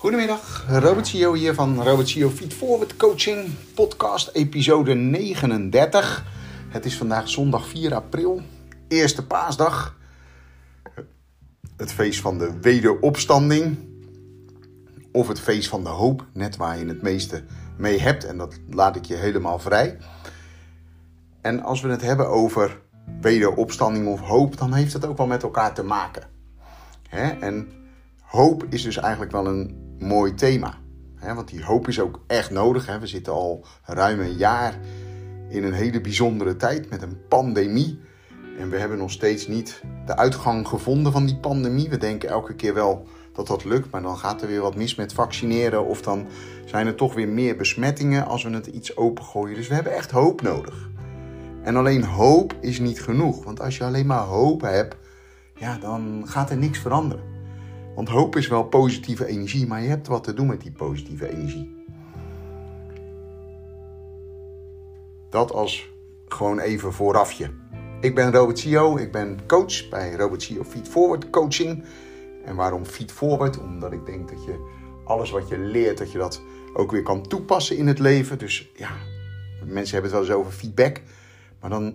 Goedemiddag, Robert Cio hier van Robert Cio Feed Forward Coaching Podcast, episode 39. Het is vandaag zondag 4 april, eerste paasdag. Het feest van de wederopstanding. Of het feest van de hoop, net waar je het meeste mee hebt. En dat laat ik je helemaal vrij. En als we het hebben over wederopstanding of hoop, dan heeft het ook wel met elkaar te maken. Hè? En hoop is dus eigenlijk wel een mooi thema. Want die hoop is ook echt nodig. We zitten al ruim een jaar in een hele bijzondere tijd met een pandemie. En we hebben nog steeds niet de uitgang gevonden van die pandemie. We denken elke keer wel dat dat lukt, maar dan gaat er weer wat mis met vaccineren. Of dan zijn er toch weer meer besmettingen als we het iets opengooien. Dus we hebben echt hoop nodig. En alleen hoop is niet genoeg. Want als je alleen maar hoop hebt, ja, dan gaat er niks veranderen. Want hoop is wel positieve energie, maar je hebt wat te doen met die positieve energie. Dat als gewoon even voorafje. Ik ben Robert Cio, ik ben coach bij Robert Cio Feed Forward Coaching. En waarom Feed Forward? Omdat ik denk dat je alles wat je leert, dat je dat ook weer kan toepassen in het leven. Dus ja, mensen hebben het wel eens over feedback. Maar dan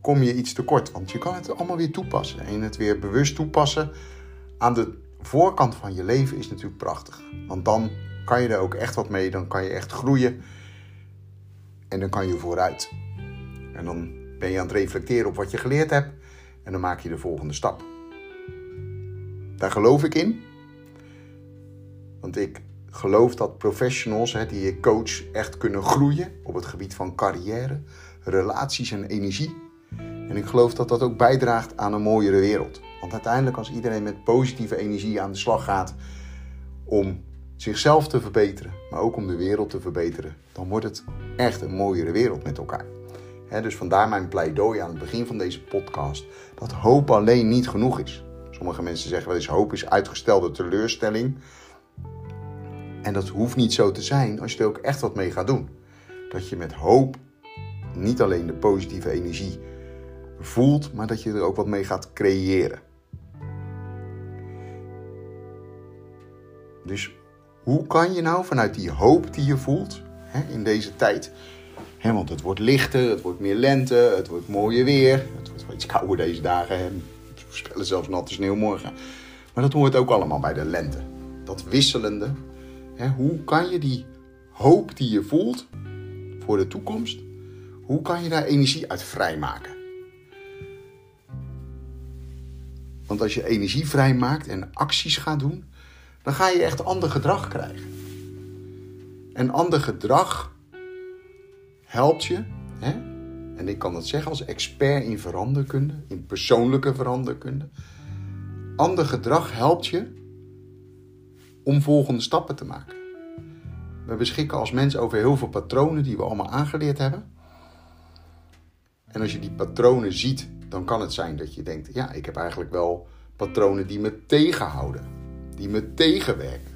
kom je iets tekort, want je kan het allemaal weer toepassen. En het weer bewust toepassen aan de voorkant van je leven is natuurlijk prachtig. Want dan kan je er ook echt wat mee, dan kan je echt groeien. En dan kan je vooruit. En dan ben je aan het reflecteren op wat je geleerd hebt. En dan maak je de volgende stap. Daar geloof ik in. Want ik geloof dat professionals hè, die je coach echt kunnen groeien op het gebied van carrière, relaties en energie. En ik geloof dat dat ook bijdraagt aan een mooiere wereld. Want uiteindelijk als iedereen met positieve energie aan de slag gaat om zichzelf te verbeteren, maar ook om de wereld te verbeteren, dan wordt het echt een mooiere wereld met elkaar. dus vandaar mijn pleidooi aan het begin van deze podcast dat hoop alleen niet genoeg is. Sommige mensen zeggen wel eens hoop is uitgestelde teleurstelling. En dat hoeft niet zo te zijn als je er ook echt wat mee gaat doen. Dat je met hoop niet alleen de positieve energie voelt, maar dat je er ook wat mee gaat creëren. Dus hoe kan je nou vanuit die hoop die je voelt hè, in deze tijd, hè, want het wordt lichter, het wordt meer lente, het wordt mooier weer, het wordt wel iets kouder deze dagen, hè, we voorspellen zelfs natte sneeuw morgen. Maar dat hoort ook allemaal bij de lente. Dat wisselende. Hè, hoe kan je die hoop die je voelt voor de toekomst, hoe kan je daar energie uit vrijmaken? Want als je energie vrijmaakt en acties gaat doen, dan ga je echt ander gedrag krijgen. En ander gedrag helpt je, hè? en ik kan dat zeggen als expert in veranderkunde, in persoonlijke veranderkunde. Ander gedrag helpt je om volgende stappen te maken. We beschikken als mens over heel veel patronen die we allemaal aangeleerd hebben. En als je die patronen ziet, dan kan het zijn dat je denkt: ja, ik heb eigenlijk wel patronen die me tegenhouden die me tegenwerken.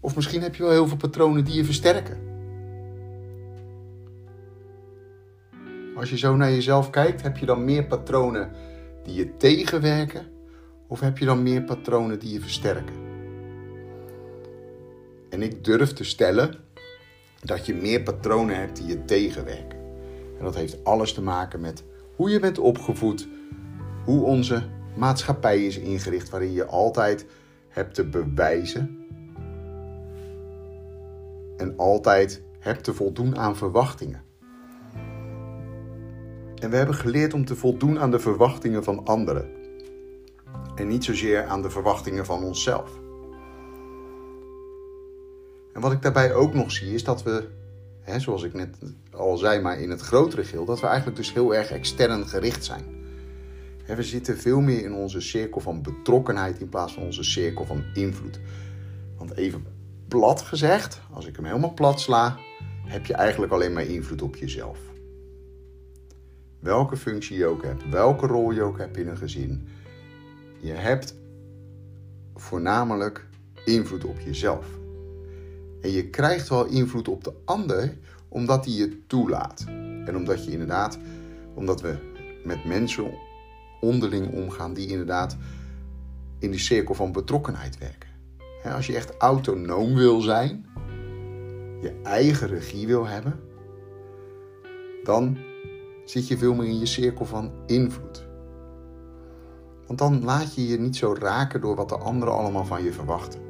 Of misschien heb je wel heel veel patronen die je versterken. Als je zo naar jezelf kijkt, heb je dan meer patronen die je tegenwerken? Of heb je dan meer patronen die je versterken? En ik durf te stellen dat je meer patronen hebt die je tegenwerken. En dat heeft alles te maken met hoe je bent opgevoed, hoe onze maatschappij is ingericht waarin je altijd hebt te bewijzen en altijd hebt te voldoen aan verwachtingen. En we hebben geleerd om te voldoen aan de verwachtingen van anderen en niet zozeer aan de verwachtingen van onszelf. En wat ik daarbij ook nog zie is dat we, hè, zoals ik net al zei, maar in het grotere geheel, dat we eigenlijk dus heel erg extern gericht zijn. We zitten veel meer in onze cirkel van betrokkenheid in plaats van onze cirkel van invloed. Want even plat gezegd, als ik hem helemaal plat sla, heb je eigenlijk alleen maar invloed op jezelf. Welke functie je ook hebt, welke rol je ook hebt in een gezin, je hebt voornamelijk invloed op jezelf. En je krijgt wel invloed op de ander omdat hij je toelaat. En omdat je inderdaad, omdat we met mensen onderling omgaan die inderdaad in die cirkel van betrokkenheid werken. als je echt autonoom wil zijn, je eigen regie wil hebben, dan zit je veel meer in je cirkel van invloed. Want dan laat je je niet zo raken door wat de anderen allemaal van je verwachten.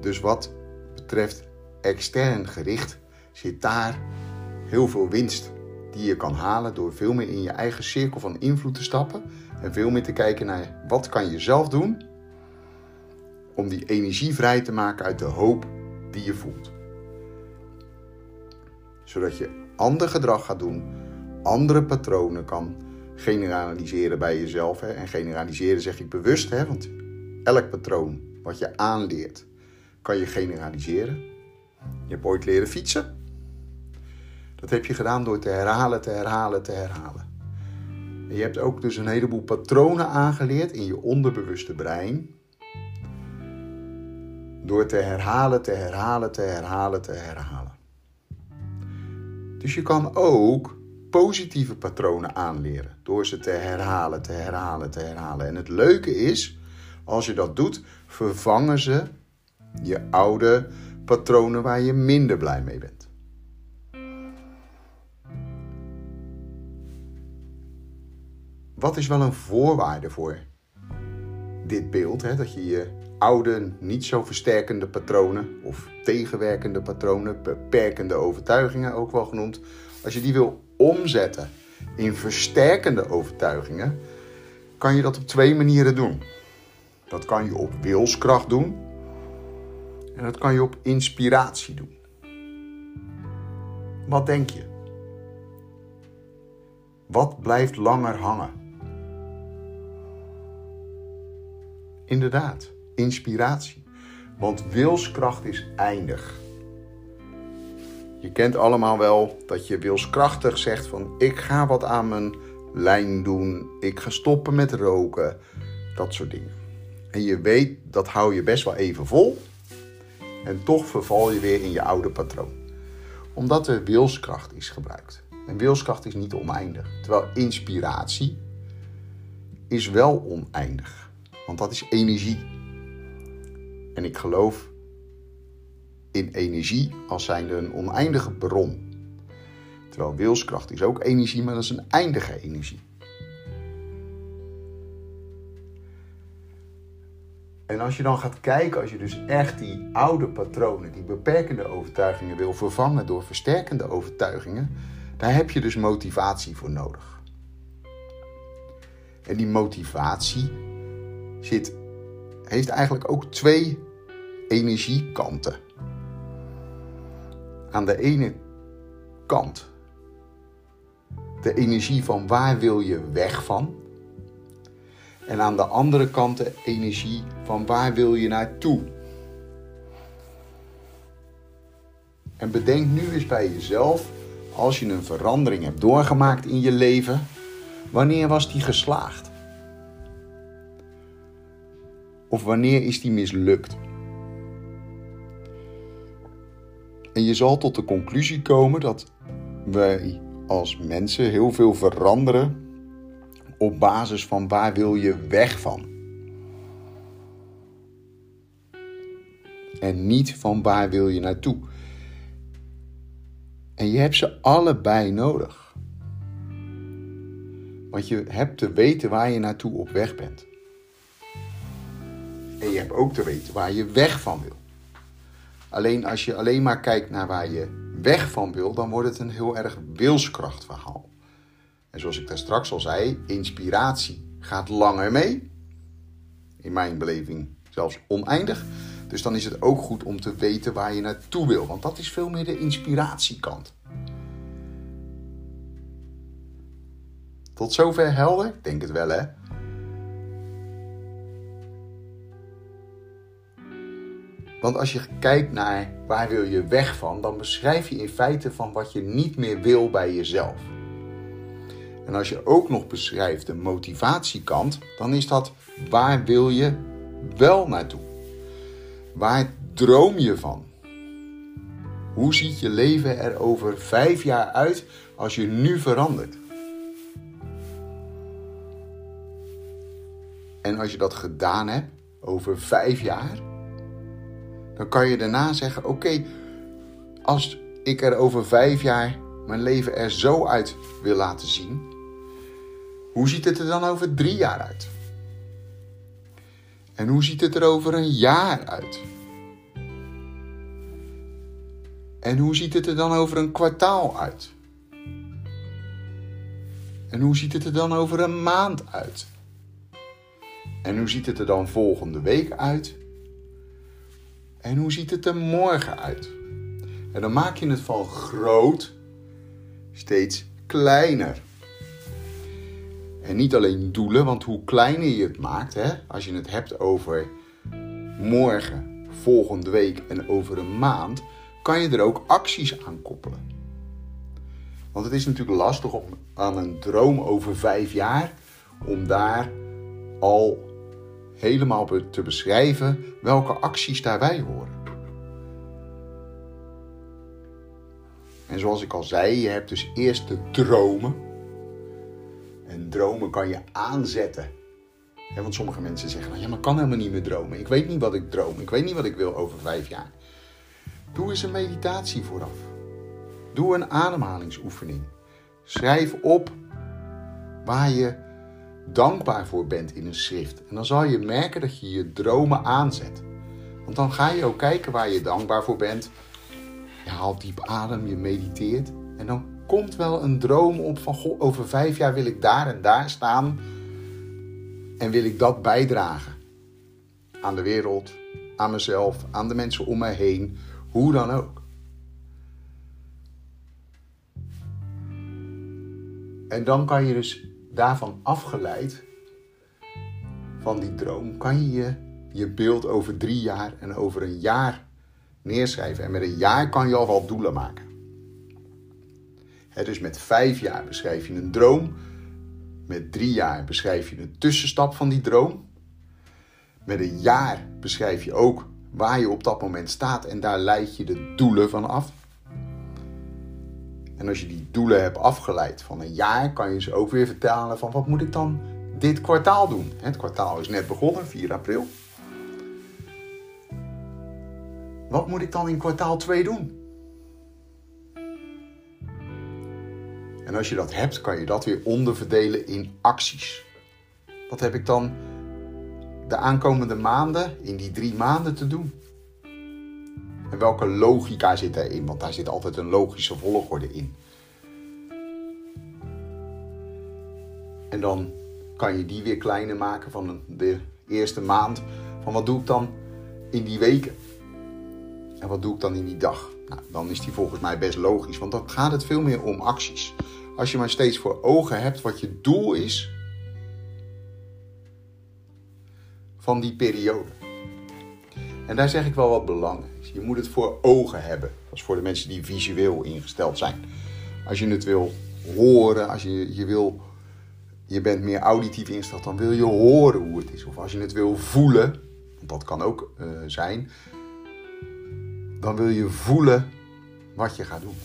Dus wat betreft extern gericht zit daar heel veel winst die je kan halen door veel meer in je eigen cirkel van invloed te stappen en veel meer te kijken naar wat kan je zelf doen om die energie vrij te maken uit de hoop die je voelt. Zodat je ander gedrag gaat doen, andere patronen kan generaliseren bij jezelf. Hè? En generaliseren zeg ik bewust, hè? want elk patroon wat je aanleert kan je generaliseren. Je hebt ooit leren fietsen. Dat heb je gedaan door te herhalen, te herhalen, te herhalen. En je hebt ook dus een heleboel patronen aangeleerd in je onderbewuste brein. Door te herhalen, te herhalen, te herhalen, te herhalen. Dus je kan ook positieve patronen aanleren door ze te herhalen, te herhalen, te herhalen. En het leuke is, als je dat doet, vervangen ze je oude patronen waar je minder blij mee bent. Wat is wel een voorwaarde voor dit beeld? Hè? Dat je je oude, niet zo versterkende patronen of tegenwerkende patronen, beperkende overtuigingen ook wel genoemd, als je die wil omzetten in versterkende overtuigingen, kan je dat op twee manieren doen. Dat kan je op wilskracht doen en dat kan je op inspiratie doen. Wat denk je? Wat blijft langer hangen? Inderdaad, inspiratie. Want wilskracht is eindig. Je kent allemaal wel dat je wilskrachtig zegt van ik ga wat aan mijn lijn doen, ik ga stoppen met roken, dat soort dingen. En je weet dat hou je best wel even vol en toch verval je weer in je oude patroon. Omdat er wilskracht is gebruikt. En wilskracht is niet oneindig. Terwijl inspiratie is wel oneindig. Want dat is energie. En ik geloof in energie als zijnde een oneindige bron. Terwijl wilskracht is ook energie, maar dat is een eindige energie. En als je dan gaat kijken, als je dus echt die oude patronen, die beperkende overtuigingen wil vervangen door versterkende overtuigingen, daar heb je dus motivatie voor nodig. En die motivatie heeft eigenlijk ook twee energiekanten. Aan de ene kant de energie van waar wil je weg van? En aan de andere kant de energie van waar wil je naartoe? En bedenk nu eens bij jezelf, als je een verandering hebt doorgemaakt in je leven, wanneer was die geslaagd? Of wanneer is die mislukt? En je zal tot de conclusie komen dat wij als mensen heel veel veranderen op basis van waar wil je weg van. En niet van waar wil je naartoe. En je hebt ze allebei nodig. Want je hebt te weten waar je naartoe op weg bent. En je hebt ook te weten waar je weg van wil. Alleen als je alleen maar kijkt naar waar je weg van wil, dan wordt het een heel erg wilskrachtverhaal. En zoals ik daar straks al zei, inspiratie gaat langer mee. In mijn beleving zelfs oneindig. Dus dan is het ook goed om te weten waar je naartoe wil, want dat is veel meer de inspiratiekant. Tot zover helder? Ik denk het wel, hè? Want als je kijkt naar waar wil je weg van, dan beschrijf je in feite van wat je niet meer wil bij jezelf. En als je ook nog beschrijft de motivatiekant, dan is dat waar wil je wel naartoe? Waar droom je van? Hoe ziet je leven er over vijf jaar uit als je nu verandert? En als je dat gedaan hebt, over vijf jaar, dan kan je daarna zeggen: Oké, als ik er over vijf jaar mijn leven er zo uit wil laten zien, hoe ziet het er dan over drie jaar uit? En hoe ziet het er over een jaar uit? En hoe ziet het er dan over een kwartaal uit? En hoe ziet het er dan over een maand uit? En hoe ziet het er dan volgende week uit? En hoe ziet het er morgen uit? En dan maak je het van groot steeds kleiner. En niet alleen doelen, want hoe kleiner je het maakt, hè, als je het hebt over morgen, volgende week en over een maand, kan je er ook acties aan koppelen. Want het is natuurlijk lastig om aan een droom over vijf jaar, om daar al helemaal te beschrijven welke acties daarbij horen. En zoals ik al zei, je hebt dus eerst de dromen. En dromen kan je aanzetten. want sommige mensen zeggen, nou, ja, maar ik kan helemaal niet meer dromen. Ik weet niet wat ik droom. Ik weet niet wat ik wil over vijf jaar. Doe eens een meditatie vooraf. Doe een ademhalingsoefening. Schrijf op waar je dankbaar voor bent in een schrift. En dan zal je merken dat je je dromen aanzet. Want dan ga je ook kijken waar je dankbaar voor bent. Je haalt diep adem, je mediteert. En dan komt wel een droom op van goh, over vijf jaar wil ik daar en daar staan. En wil ik dat bijdragen. Aan de wereld, aan mezelf, aan de mensen om mij heen. Hoe dan ook. En dan kan je dus daarvan afgeleid, van die droom, kan je je beeld over drie jaar en over een jaar neerschrijven. En met een jaar kan je al wel doelen maken. dus met vijf jaar beschrijf je een droom. Met drie jaar beschrijf je een tussenstap van die droom. Met een jaar beschrijf je ook waar je op dat moment staat en daar leid je de doelen van af. En als je die doelen hebt afgeleid van een jaar, kan je ze ook weer vertalen van wat moet ik dan dit kwartaal doen. Het kwartaal is net begonnen, 4 april. Wat moet ik dan in kwartaal 2 doen? En als je dat hebt, kan je dat weer onderverdelen in acties. Wat heb ik dan de aankomende maanden, in die drie maanden te doen? En welke logica zit erin? Want daar zit altijd een logische volgorde in. En dan kan je die weer kleiner maken van de eerste maand. Van wat doe ik dan in die weken? En wat doe ik dan in die dag? Nou, dan is die volgens mij best logisch, want dan gaat het veel meer om acties. Als je maar steeds voor ogen hebt wat je doel is van die periode. En daar zeg ik wel wat Je moet het voor ogen hebben. Dat is voor de mensen die visueel ingesteld zijn. Als je het wil horen, als je, je wil, je bent meer auditief ingesteld, dan wil je horen hoe het is. Of als je het wil voelen, want dat kan ook uh, zijn, dan wil je voelen wat je gaat doen.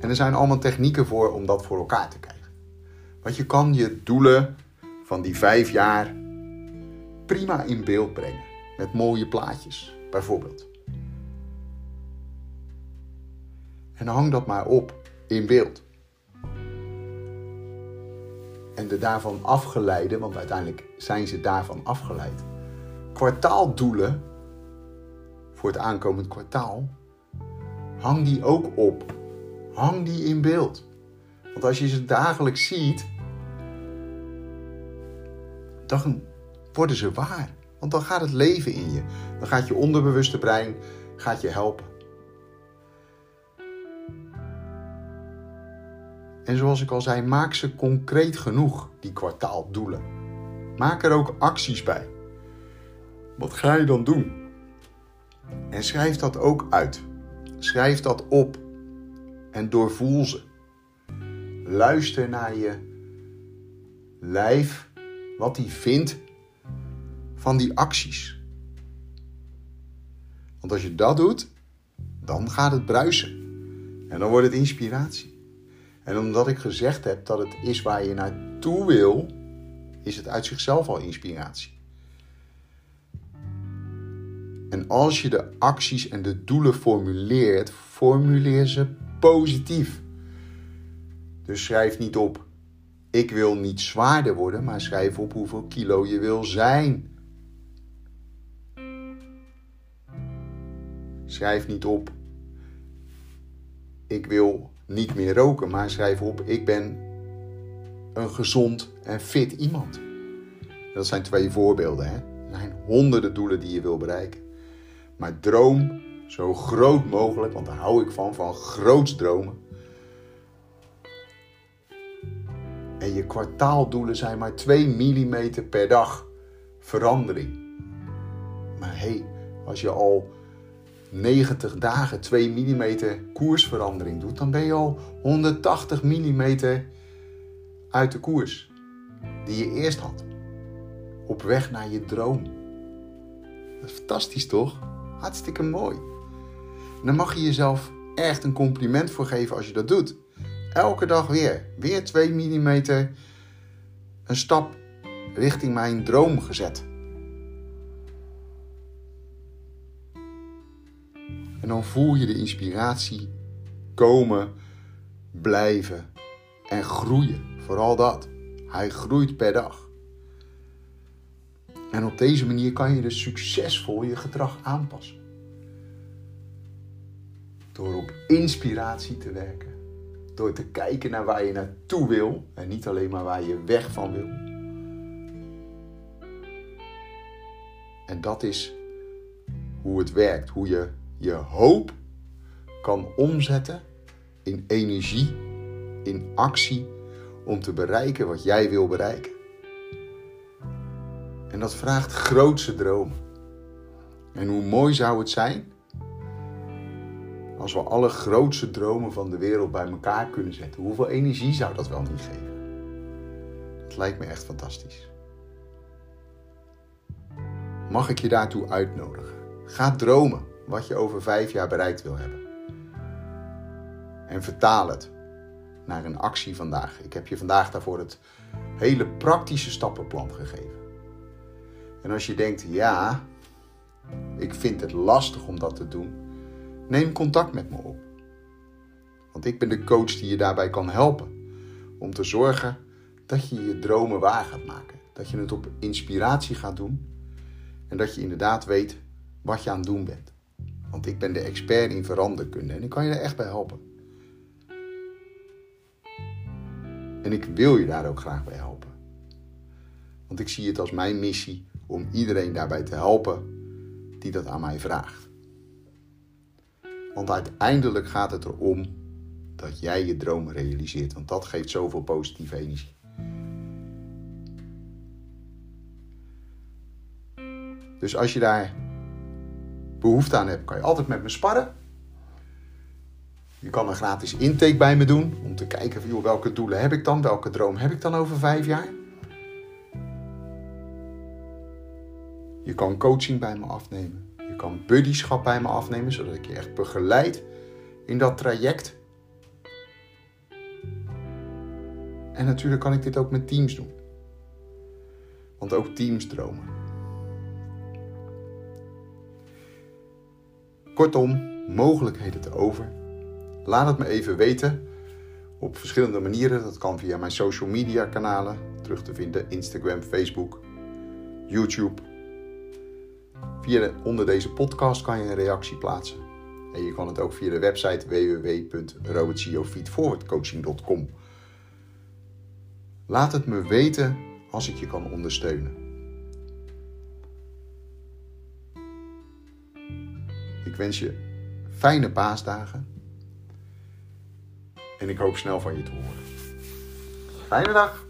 En er zijn allemaal technieken voor om dat voor elkaar te krijgen. Want je kan je doelen van die vijf jaar prima in beeld brengen. Met mooie plaatjes, bijvoorbeeld. En hang dat maar op in beeld. En de daarvan afgeleide, want uiteindelijk zijn ze daarvan afgeleid. Kwartaaldoelen voor het aankomend kwartaal, hang die ook op. Hang die in beeld. Want als je ze dagelijks ziet, dan worden ze waar. Want dan gaat het leven in je. Dan gaat je onderbewuste brein gaat je helpen. En zoals ik al zei, maak ze concreet genoeg, die kwartaaldoelen. Maak er ook acties bij. Wat ga je dan doen? En schrijf dat ook uit. Schrijf dat op en doorvoel ze. Luister naar je lijf, wat hij vindt van die acties. Want als je dat doet, dan gaat het bruisen. En dan wordt het inspiratie. En omdat ik gezegd heb dat het is waar je naartoe wil, is het uit zichzelf al inspiratie. En als je de acties en de doelen formuleert, formuleer ze positief. Dus schrijf niet op: ik wil niet zwaarder worden, maar schrijf op hoeveel kilo je wil zijn. Schrijf niet op: ik wil niet meer roken, maar schrijf op: ik ben een gezond en fit iemand. Dat zijn twee voorbeelden. Hè? Er zijn honderden doelen die je wil bereiken. Maar droom zo groot mogelijk, want daar hou ik van, van groots dromen. En je kwartaaldoelen zijn maar 2 mm per dag verandering. Maar hé, hey, als je al 90 dagen 2 mm koersverandering doet, dan ben je al 180 mm uit de koers die je eerst had. Op weg naar je droom. Dat is fantastisch toch? Hartstikke mooi. Dan mag je jezelf echt een compliment voor geven als je dat doet. Elke dag weer. Weer 2 mm een stap richting mijn droom gezet. En dan voel je de inspiratie komen, blijven en groeien. Vooral dat. Hij groeit per dag. En op deze manier kan je dus succesvol je gedrag aanpassen. Door op inspiratie te werken. Door te kijken naar waar je naartoe wil en niet alleen maar waar je weg van wil. En dat is hoe het werkt. Hoe je je hoop kan omzetten in energie, in actie om te bereiken wat jij wil bereiken. En dat vraagt grootse dromen. En hoe mooi zou het zijn als we alle grootste dromen van de wereld bij elkaar kunnen zetten. Hoeveel energie zou dat wel niet geven? Het lijkt me echt fantastisch. Mag ik je daartoe uitnodigen? Ga dromen wat je over vijf jaar bereikt wil hebben. En vertaal het naar een actie vandaag. Ik heb je vandaag daarvoor het hele praktische stappenplan gegeven. En als je denkt, ja, ik vind het lastig om dat te doen, neem contact met me op. Want ik ben de coach die je daarbij kan helpen. Om te zorgen dat je je dromen waar gaat maken. Dat je het op inspiratie gaat doen. En dat je inderdaad weet wat je aan het doen bent. Want ik ben de expert in veranderkunde en ik kan je er echt bij helpen. En ik wil je daar ook graag bij helpen. Want ik zie het als mijn missie om iedereen daarbij te helpen die dat aan mij vraagt. Want uiteindelijk gaat het erom dat jij je dromen realiseert, want dat geeft zoveel positieve energie. Dus als je daar behoefte aan hebt, kan je altijd met me sparren. Je kan een gratis intake bij me doen om te kijken van, welke doelen heb ik dan, welke droom heb ik dan over vijf jaar. Je kan coaching bij me afnemen. Je kan buddyschap bij me afnemen, zodat ik je echt begeleid in dat traject. En natuurlijk kan ik dit ook met teams doen. Want ook teams dromen. Kortom, mogelijkheden te over. Laat het me even weten op verschillende manieren. Dat kan via mijn social media kanalen terug te vinden: Instagram, Facebook, YouTube. Via onder deze podcast kan je een reactie plaatsen. En je kan het ook via de website www.robertciofeedforwardcoaching.com. Laat het me weten als ik je kan ondersteunen. Wens je fijne paasdagen. En ik hoop snel van je te horen. Fijne dag!